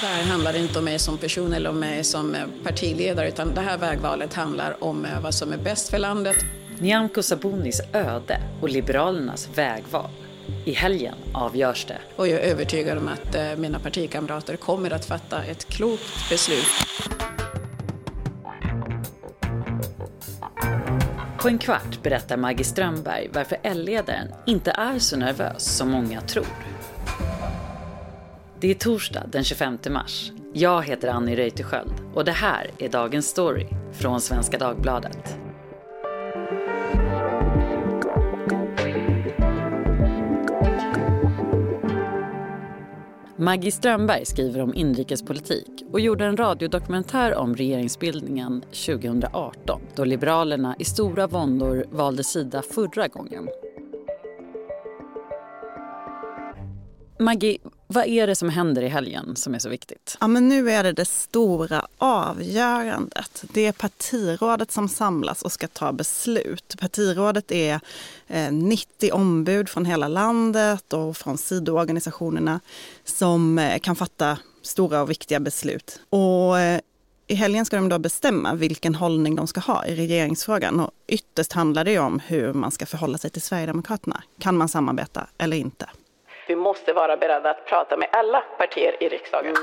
Det här handlar inte om mig som person eller om mig som partiledare utan det här vägvalet handlar om vad som är bäst för landet. Nyamko Sabunis öde och Liberalernas vägval. I helgen avgörs det. Och jag är övertygad om att mina partikamrater kommer att fatta ett klokt beslut. På en kvart berättar Maggie Strömberg varför L-ledaren inte är så nervös som många tror. Det är torsdag den 25 mars. Jag heter Annie Reuterskiöld och det här är dagens story från Svenska Dagbladet. Maggie Strömberg skriver om inrikespolitik och gjorde en radiodokumentär om regeringsbildningen 2018 då Liberalerna i stora våndor valde sida förra gången. Maggie, vad är det som händer i helgen som är så viktigt? Ja, men nu är det det stora avgörandet. Det är partirådet som samlas och ska ta beslut. Partirådet är eh, 90 ombud från hela landet och från sidoorganisationerna som eh, kan fatta stora och viktiga beslut. Och eh, i helgen ska de då bestämma vilken hållning de ska ha i regeringsfrågan. Och ytterst handlar det om hur man ska förhålla sig till Sverigedemokraterna. Kan man samarbeta eller inte? Vi måste vara beredda att prata med alla partier i riksdagen.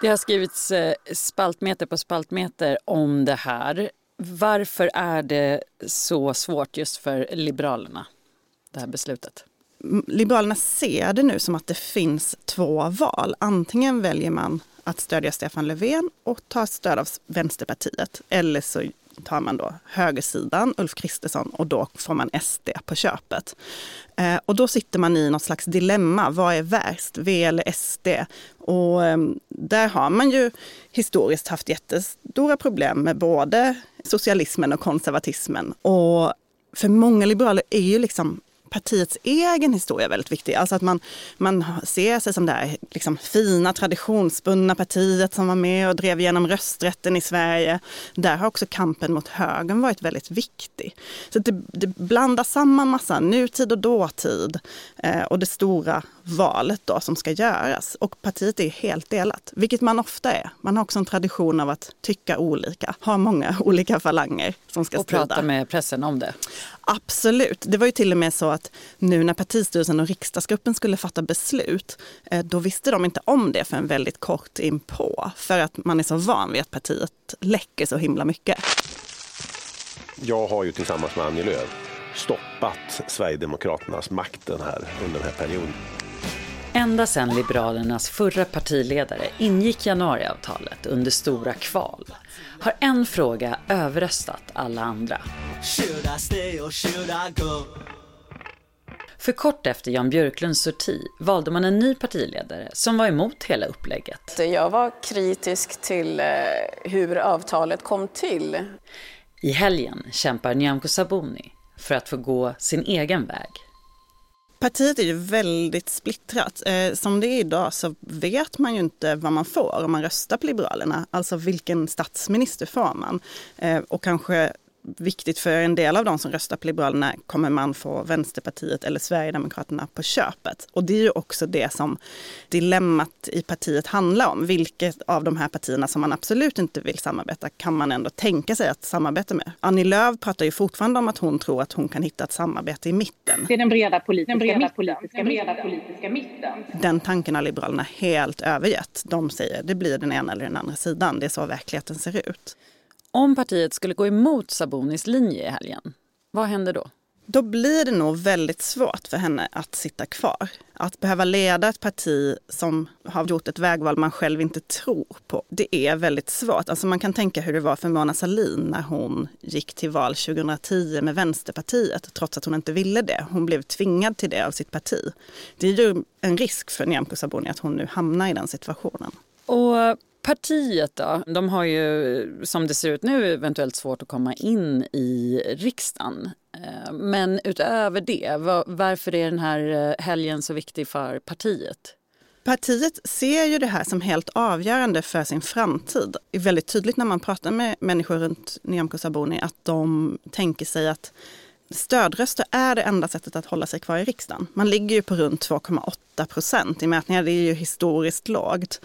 Det har skrivits eh, spaltmeter på spaltmeter om det här. Varför är det så svårt just för Liberalerna, det här beslutet? Liberalerna ser det nu som att det finns två val. Antingen väljer man att stödja Stefan Löfven och ta stöd av Vänsterpartiet. Eller så tar man då högersidan, Ulf Kristersson, och då får man SD på köpet. Eh, och då sitter man i något slags dilemma. Vad är värst, V eller SD? Och eh, där har man ju historiskt haft jättestora problem med både socialismen och konservatismen. Och för många liberaler är ju liksom partiets egen historia väldigt viktig. Alltså att man, man ser sig som det här liksom fina traditionsbundna partiet som var med och drev igenom rösträtten i Sverige. Där har också kampen mot högern varit väldigt viktig. Så det, det blandar samman massa nutid och dåtid eh, och det stora valet då som ska göras. Och partiet är helt delat, vilket man ofta är. Man har också en tradition av att tycka olika, ha många olika falanger som ska och strida. Och prata med pressen om det. Absolut. Det var ju till och med så att nu när partistyrelsen och riksdagsgruppen skulle fatta beslut, eh, då visste de inte om det för en väldigt kort inpå. För att man är så van vid att partiet läcker så himla mycket. Jag har ju tillsammans med Annie Lööf stoppat Sverigedemokraternas makten här under den här perioden. Ända sedan Liberalernas förra partiledare ingick januariavtalet under stora kval har en fråga överröstat alla andra. För kort efter Jan Björklunds sorti valde man en ny partiledare som var emot hela upplägget. Jag var kritisk till eh, hur avtalet kom till. I helgen kämpar Nyamko Sabuni för att få gå sin egen väg. Partiet är ju väldigt splittrat. Eh, som det är idag så vet man ju inte vad man får om man röstar på Liberalerna. Alltså vilken statsminister får man? Eh, och kanske viktigt för en del av de som röstar på Liberalerna kommer man få Vänsterpartiet eller Sverigedemokraterna på köpet. Och det är ju också det som dilemmat i partiet handlar om. Vilket av de här partierna som man absolut inte vill samarbeta kan man ändå tänka sig att samarbeta med. Annie Lööf pratar ju fortfarande om att hon tror att hon kan hitta ett samarbete i mitten. Det är den breda politiska, den breda mitten. Politiska, den breda politiska mitten. Den tanken har Liberalerna helt övergett. De säger det blir den ena eller den andra sidan. Det är så verkligheten ser ut. Om partiet skulle gå emot Sabonis linje i helgen, vad händer då? Då blir det nog väldigt svårt för henne att sitta kvar. Att behöva leda ett parti som har gjort ett vägval man själv inte tror på, det är väldigt svårt. Alltså man kan tänka hur det var för Mona Sahlin när hon gick till val 2010 med Vänsterpartiet, trots att hon inte ville det. Hon blev tvingad till det av sitt parti. Det är ju en risk för Nyamko Sabuni att hon nu hamnar i den situationen. Och Partiet då, de har ju som det ser ut nu eventuellt svårt att komma in i riksdagen. Eh, men utöver det, varför är den här eh, helgen så viktig för partiet? Partiet ser ju det här som helt avgörande för sin framtid. Det är väldigt tydligt när man pratar med människor runt Nyamko Sabuni att de tänker sig att stödröster är det enda sättet att hålla sig kvar i riksdagen. Man ligger ju på runt 2,8 procent i mätningar, det är ju historiskt lågt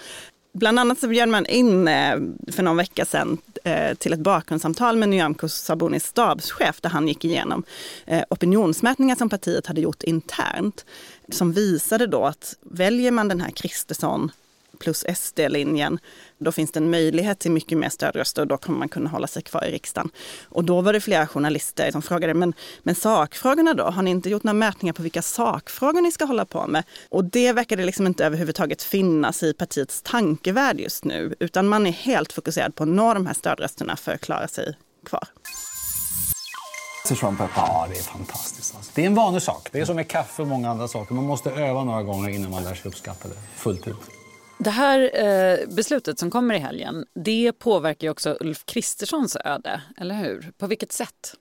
Bland annat så bjöd man in eh, för någon vecka sedan eh, till ett bakgrundssamtal med Nyamko Sabunis stabschef där han gick igenom eh, opinionsmätningar som partiet hade gjort internt. Som visade då att väljer man den här Kristersson plus SD-linjen, då finns det en möjlighet till mycket mer stödröster och då kommer man kunna hålla sig kvar i riksdagen. Och då var det flera journalister som frågade, men, men sakfrågorna då? Har ni inte gjort några mätningar på vilka sakfrågor ni ska hålla på med? Och det verkade liksom inte överhuvudtaget finnas i partiets tankevärld just nu, utan man är helt fokuserad på att nå de här stödrösterna för att klara sig kvar. Ja, det är fantastiskt. Alltså. Det är en vanlig sak. Det är som med kaffe och många andra saker. Man måste öva några gånger innan man lär sig uppskatta det fullt ut. Det här eh, beslutet som kommer i helgen, det påverkar ju också Ulf Kristerssons öde, eller hur? På vilket sätt?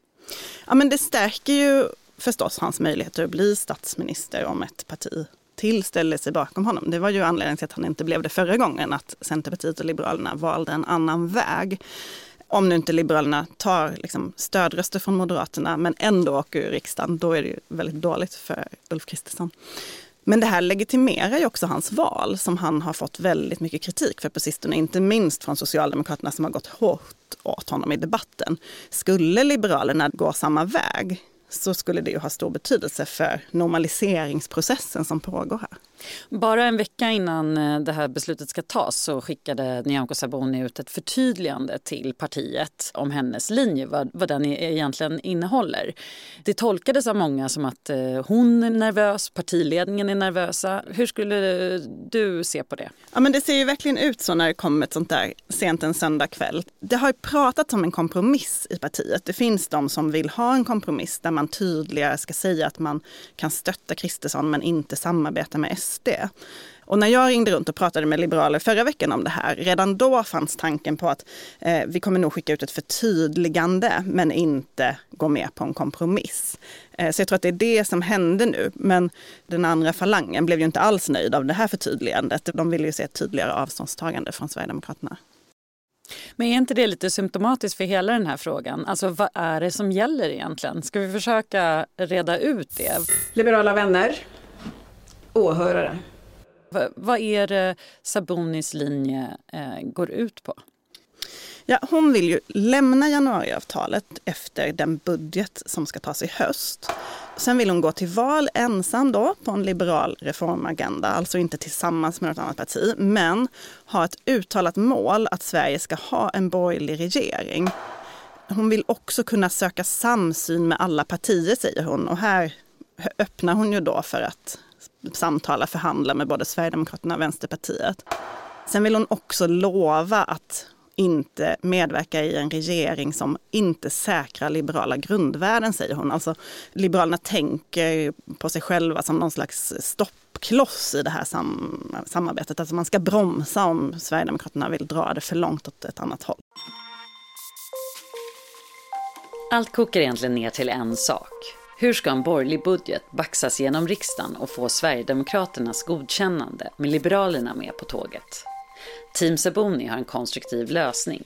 Ja, men det stärker ju förstås hans möjligheter att bli statsminister om ett parti till ställer sig bakom honom. Det var ju anledningen till att han inte blev det förra gången, att Centerpartiet och Liberalerna valde en annan väg. Om nu inte Liberalerna tar liksom, stödröster från Moderaterna men ändå åker ur riksdagen, då är det ju väldigt dåligt för Ulf Kristersson. Men det här legitimerar ju också hans val som han har fått väldigt mycket kritik för på sistone, inte minst från Socialdemokraterna som har gått hårt åt honom i debatten. Skulle Liberalerna gå samma väg så skulle det ju ha stor betydelse för normaliseringsprocessen som pågår här. Bara en vecka innan eh, det här beslutet ska tas så skickade Nyamko Sabuni ut ett förtydligande till partiet om hennes linje, vad, vad den e-, egentligen innehåller. Det tolkades av många som att eh, hon är nervös, partiledningen är nervösa. Hur skulle eh, du se på det? Ja, men det ser ju verkligen ut så när det kommer ett sånt där sent en söndag kväll. Det har ju pratats om en kompromiss i partiet. Det finns de som vill ha en kompromiss där man tydligare ska säga att man kan stötta Kristersson men inte samarbeta med SD. Och när jag ringde runt och pratade med liberaler förra veckan om det här, redan då fanns tanken på att eh, vi kommer nog skicka ut ett förtydligande men inte gå med på en kompromiss. Eh, så jag tror att det är det som hände nu. Men den andra falangen blev ju inte alls nöjd av det här förtydligandet. De ville ju se ett tydligare avståndstagande från Sverigedemokraterna. Men är inte det lite symptomatiskt för hela den här frågan? Alltså vad är det som gäller egentligen? Ska vi försöka reda ut det? Liberala vänner, åhörare. V vad är det Sabonis linje eh, går ut på? Ja, hon vill ju lämna januariavtalet efter den budget som ska tas i höst. Sen vill hon gå till val ensam då på en liberal reformagenda, alltså inte tillsammans med något annat parti, men ha ett uttalat mål att Sverige ska ha en borgerlig regering. Hon vill också kunna söka samsyn med alla partier, säger hon. Och här öppnar hon ju då för att samtala, förhandla med både Sverigedemokraterna och Vänsterpartiet. Sen vill hon också lova att inte medverka i en regering som inte säkrar liberala grundvärden, säger hon. Alltså, Liberalerna tänker på sig själva som någon slags stoppkloss i det här sam samarbetet. Alltså man ska bromsa om Sverigedemokraterna vill dra det för långt åt ett annat håll. Allt kokar egentligen ner till en sak. Hur ska en borgerlig budget baxas genom riksdagen och få Sverigedemokraternas godkännande med Liberalerna med på tåget? Team Saboni har en konstruktiv lösning.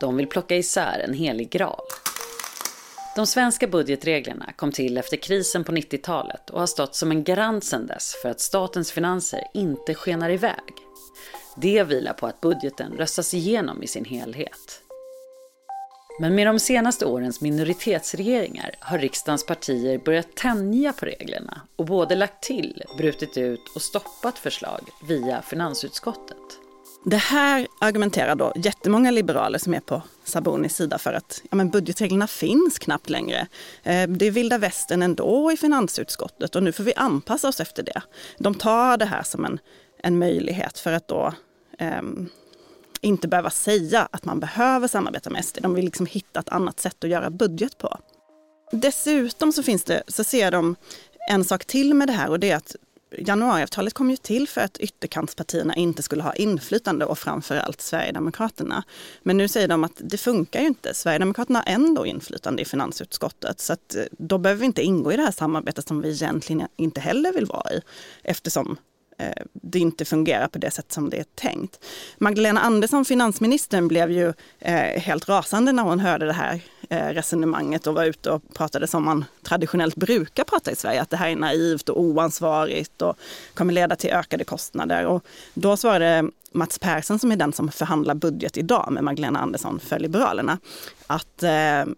De vill plocka isär en helig graal. De svenska budgetreglerna kom till efter krisen på 90-talet och har stått som en garant sedan dess för att statens finanser inte skenar iväg. Det vilar på att budgeten röstas igenom i sin helhet. Men med de senaste årens minoritetsregeringar har riksdagens partier börjat tänja på reglerna och både lagt till, brutit ut och stoppat förslag via finansutskottet. Det här argumenterar då jättemånga liberaler som är på Sabonis sida för att ja, men budgetreglerna finns knappt längre. Eh, det är vilda västern ändå i finansutskottet och nu får vi anpassa oss efter det. De tar det här som en, en möjlighet för att då eh, inte behöva säga att man behöver samarbeta med SD. De vill liksom hitta ett annat sätt att göra budget på. Dessutom så finns det, så ser de en sak till med det här och det är att januariavtalet kom ju till för att ytterkantspartierna inte skulle ha inflytande och framförallt Sverigedemokraterna. Men nu säger de att det funkar ju inte. Sverigedemokraterna har ändå inflytande i finansutskottet så att eh, då behöver vi inte ingå i det här samarbetet som vi egentligen inte heller vill vara i eftersom Eh, det inte fungerar på det sätt som det är tänkt. Magdalena Andersson, finansministern, blev ju eh, helt rasande när hon hörde det här eh, resonemanget och var ute och pratade som man traditionellt brukar prata i Sverige, att det här är naivt och oansvarigt och kommer leda till ökade kostnader. Och då svarade Mats Persson som är den som förhandlar budget idag med Magdalena Andersson för Liberalerna, att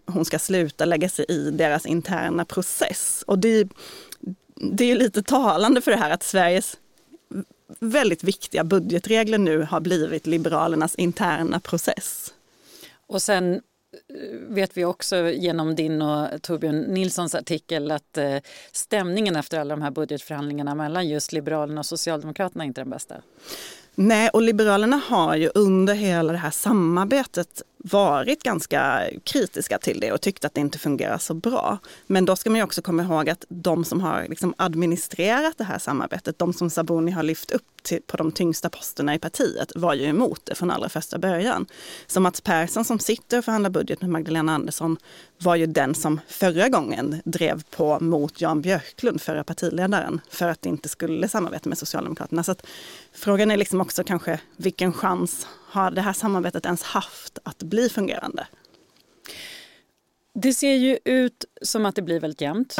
hon ska sluta lägga sig i deras interna process. Och det, det är lite talande för det här att Sveriges väldigt viktiga budgetregler nu har blivit Liberalernas interna process. Och sen eh, vet vi också genom din och Torbjörn Nilssons artikel att eh, stämningen efter alla de här budgetförhandlingarna mellan just Liberalerna och Socialdemokraterna är inte den bästa. Nej, och Liberalerna har ju under hela det här samarbetet varit ganska kritiska till det och tyckt att det inte fungerar så bra. Men då ska man också komma ihåg att de som har liksom administrerat det här samarbetet, de som Sabuni har lyft upp till, på de tyngsta posterna i partiet, var ju emot det från allra första början. Så Mats Persson som sitter och förhandlar budget med Magdalena Andersson var ju den som förra gången drev på mot Jan Björklund, förra partiledaren, för att det inte skulle samarbeta med Socialdemokraterna. Så att frågan är liksom också kanske vilken chans har det här samarbetet ens haft att bli fungerande? Det ser ju ut som att det blir väldigt jämnt.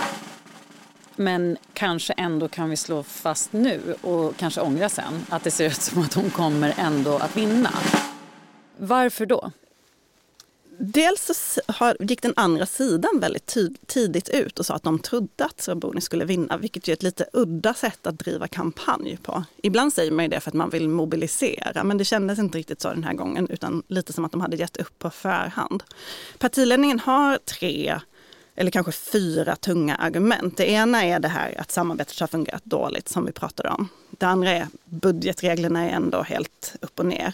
Men kanske ändå kan vi slå fast nu och kanske ångra sen att det ser ut som att hon kommer ändå att vinna. Varför då? Dels har, gick den andra sidan väldigt tidigt ut och sa att de trodde att Sabuni skulle vinna, vilket är ett lite udda sätt att driva kampanj på. Ibland säger man det för att man vill mobilisera, men det kändes inte riktigt så den här gången, utan lite som att de hade gett upp på förhand. Partiledningen har tre eller kanske fyra tunga argument. Det ena är det här att samarbetet har fungerat dåligt som vi pratade om. Det andra är budgetreglerna är ändå helt upp och ner.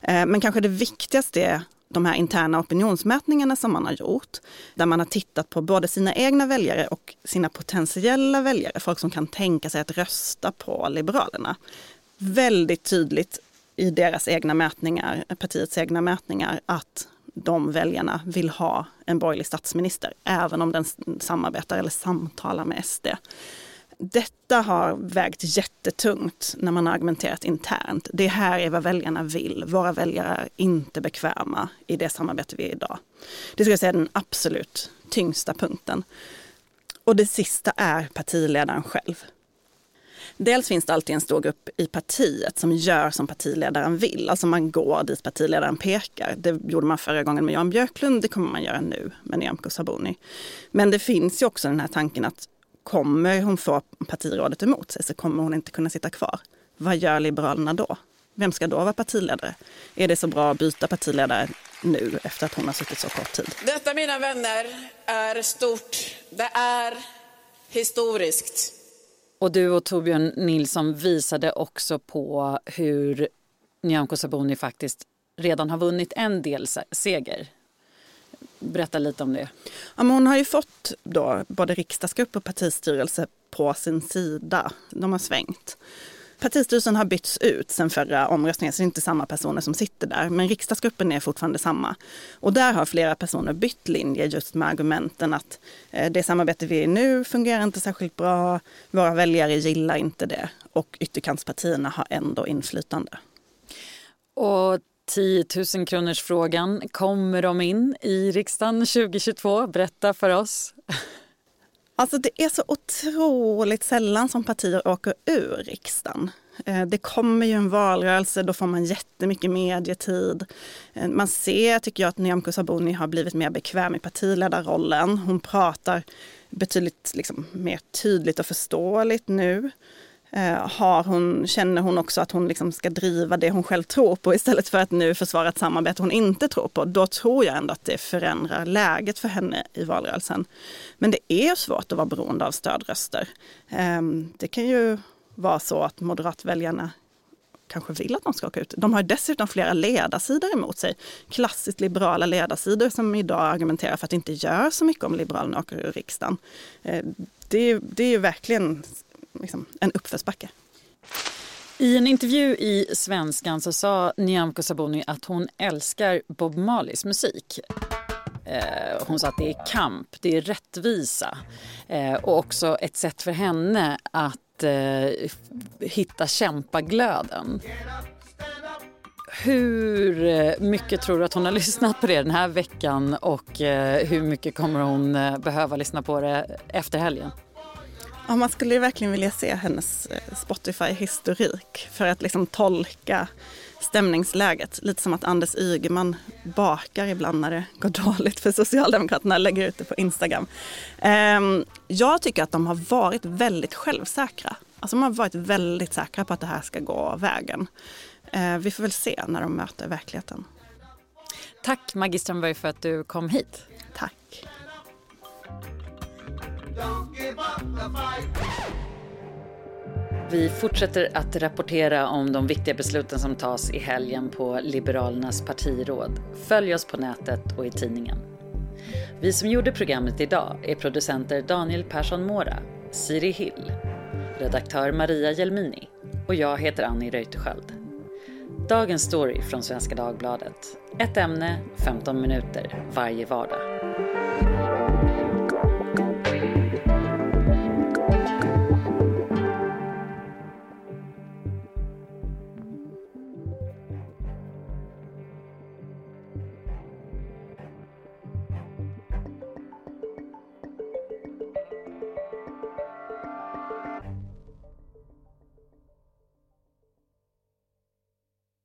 Eh, men kanske det viktigaste är de här interna opinionsmätningarna som man har gjort, där man har tittat på både sina egna väljare och sina potentiella väljare, folk som kan tänka sig att rösta på Liberalerna. Väldigt tydligt i deras egna mätningar, partiets egna mätningar, att de väljarna vill ha en borgerlig statsminister, även om den samarbetar eller samtalar med SD. Detta har vägt jättetungt när man har argumenterat internt. Det här är vad väljarna vill. Våra väljare är inte bekväma i det samarbete vi är idag. Det skulle jag säga är den absolut tyngsta punkten. Och det sista är partiledaren själv. Dels finns det alltid en stor grupp i partiet som gör som partiledaren vill. Alltså man går dit partiledaren pekar. Det gjorde man förra gången med Jan Björklund, det kommer man göra nu med Nyamko Sabuni. Men det finns ju också den här tanken att kommer hon få partirådet emot sig så kommer hon inte kunna sitta kvar. Vad gör Liberalerna då? Vem ska då vara partiledare? Är det så bra att byta partiledare nu efter att hon har suttit så kort tid? Detta mina vänner är stort. Det är historiskt. Och du och Torbjörn Nilsson visade också på hur Nyamko Sabuni faktiskt redan har vunnit en del seger Berätta lite om det. Ja, hon har ju fått då både riksdagsgrupp och partistyrelse på sin sida. De har svängt. Partistyrelsen har bytts ut sen förra omröstningen, så det är inte samma personer som sitter där. Men riksdagsgruppen är fortfarande samma. Och där har flera personer bytt linje just med argumenten att eh, det samarbete vi är i nu fungerar inte särskilt bra. Våra väljare gillar inte det. Och ytterkantspartierna har ändå inflytande. Och 10 000 kronors frågan. Kommer de in i riksdagen 2022? Berätta för oss. Alltså det är så otroligt sällan som partier åker ur riksdagen. Eh, det kommer ju en valrörelse, då får man jättemycket medietid. Eh, man ser, tycker jag, att Nyamko Sabuni har blivit mer bekväm i partiledarrollen. Hon pratar betydligt liksom, mer tydligt och förståeligt nu. Eh, har hon, känner hon också att hon liksom ska driva det hon själv tror på istället för att nu försvara ett samarbete hon inte tror på, då tror jag ändå att det förändrar läget för henne i valrörelsen. Men det är svårt att vara beroende av stödröster. Ehm, det kan ju vara så att moderatväljarna kanske vill att de ska åka ut. De har dessutom flera ledarsidor emot sig. Klassiskt liberala ledarsidor som idag argumenterar för att det inte gör så mycket om Liberalerna åker ur riksdagen. Eh, det är, det är ju verkligen liksom, en uppförsbacke. I en intervju i Svenskan så sa Nyamko Sabuni att hon älskar Bob Marleys musik. Eh, hon sa att det är kamp, det är rättvisa eh, och också ett sätt för henne att eh, hitta kämpaglöden. Hur mycket tror du att hon har lyssnat på det den här veckan och hur mycket kommer hon behöva lyssna på det efter helgen? Ja, man skulle verkligen vilja se hennes eh, Spotify-historik för att liksom tolka stämningsläget. Lite som att Anders Ygeman bakar ibland när det går dåligt för Socialdemokraterna, lägger ut det på Instagram. Ehm, jag tycker att de har varit väldigt självsäkra. Alltså de har varit väldigt säkra på att det här ska gå vägen. Ehm, vi får väl se när de möter verkligheten. Tack Maggie Strömberg för att du kom hit. Tack. Vi fortsätter att rapportera om de viktiga besluten som tas i helgen på Liberalernas partiråd. Följ oss på nätet och i tidningen. Vi som gjorde programmet idag är producenter Daniel Persson Mora, Siri Hill, redaktör Maria Jelmini och jag heter Annie Reuterskiöld. Dagens story från Svenska Dagbladet. Ett ämne, 15 minuter varje vardag.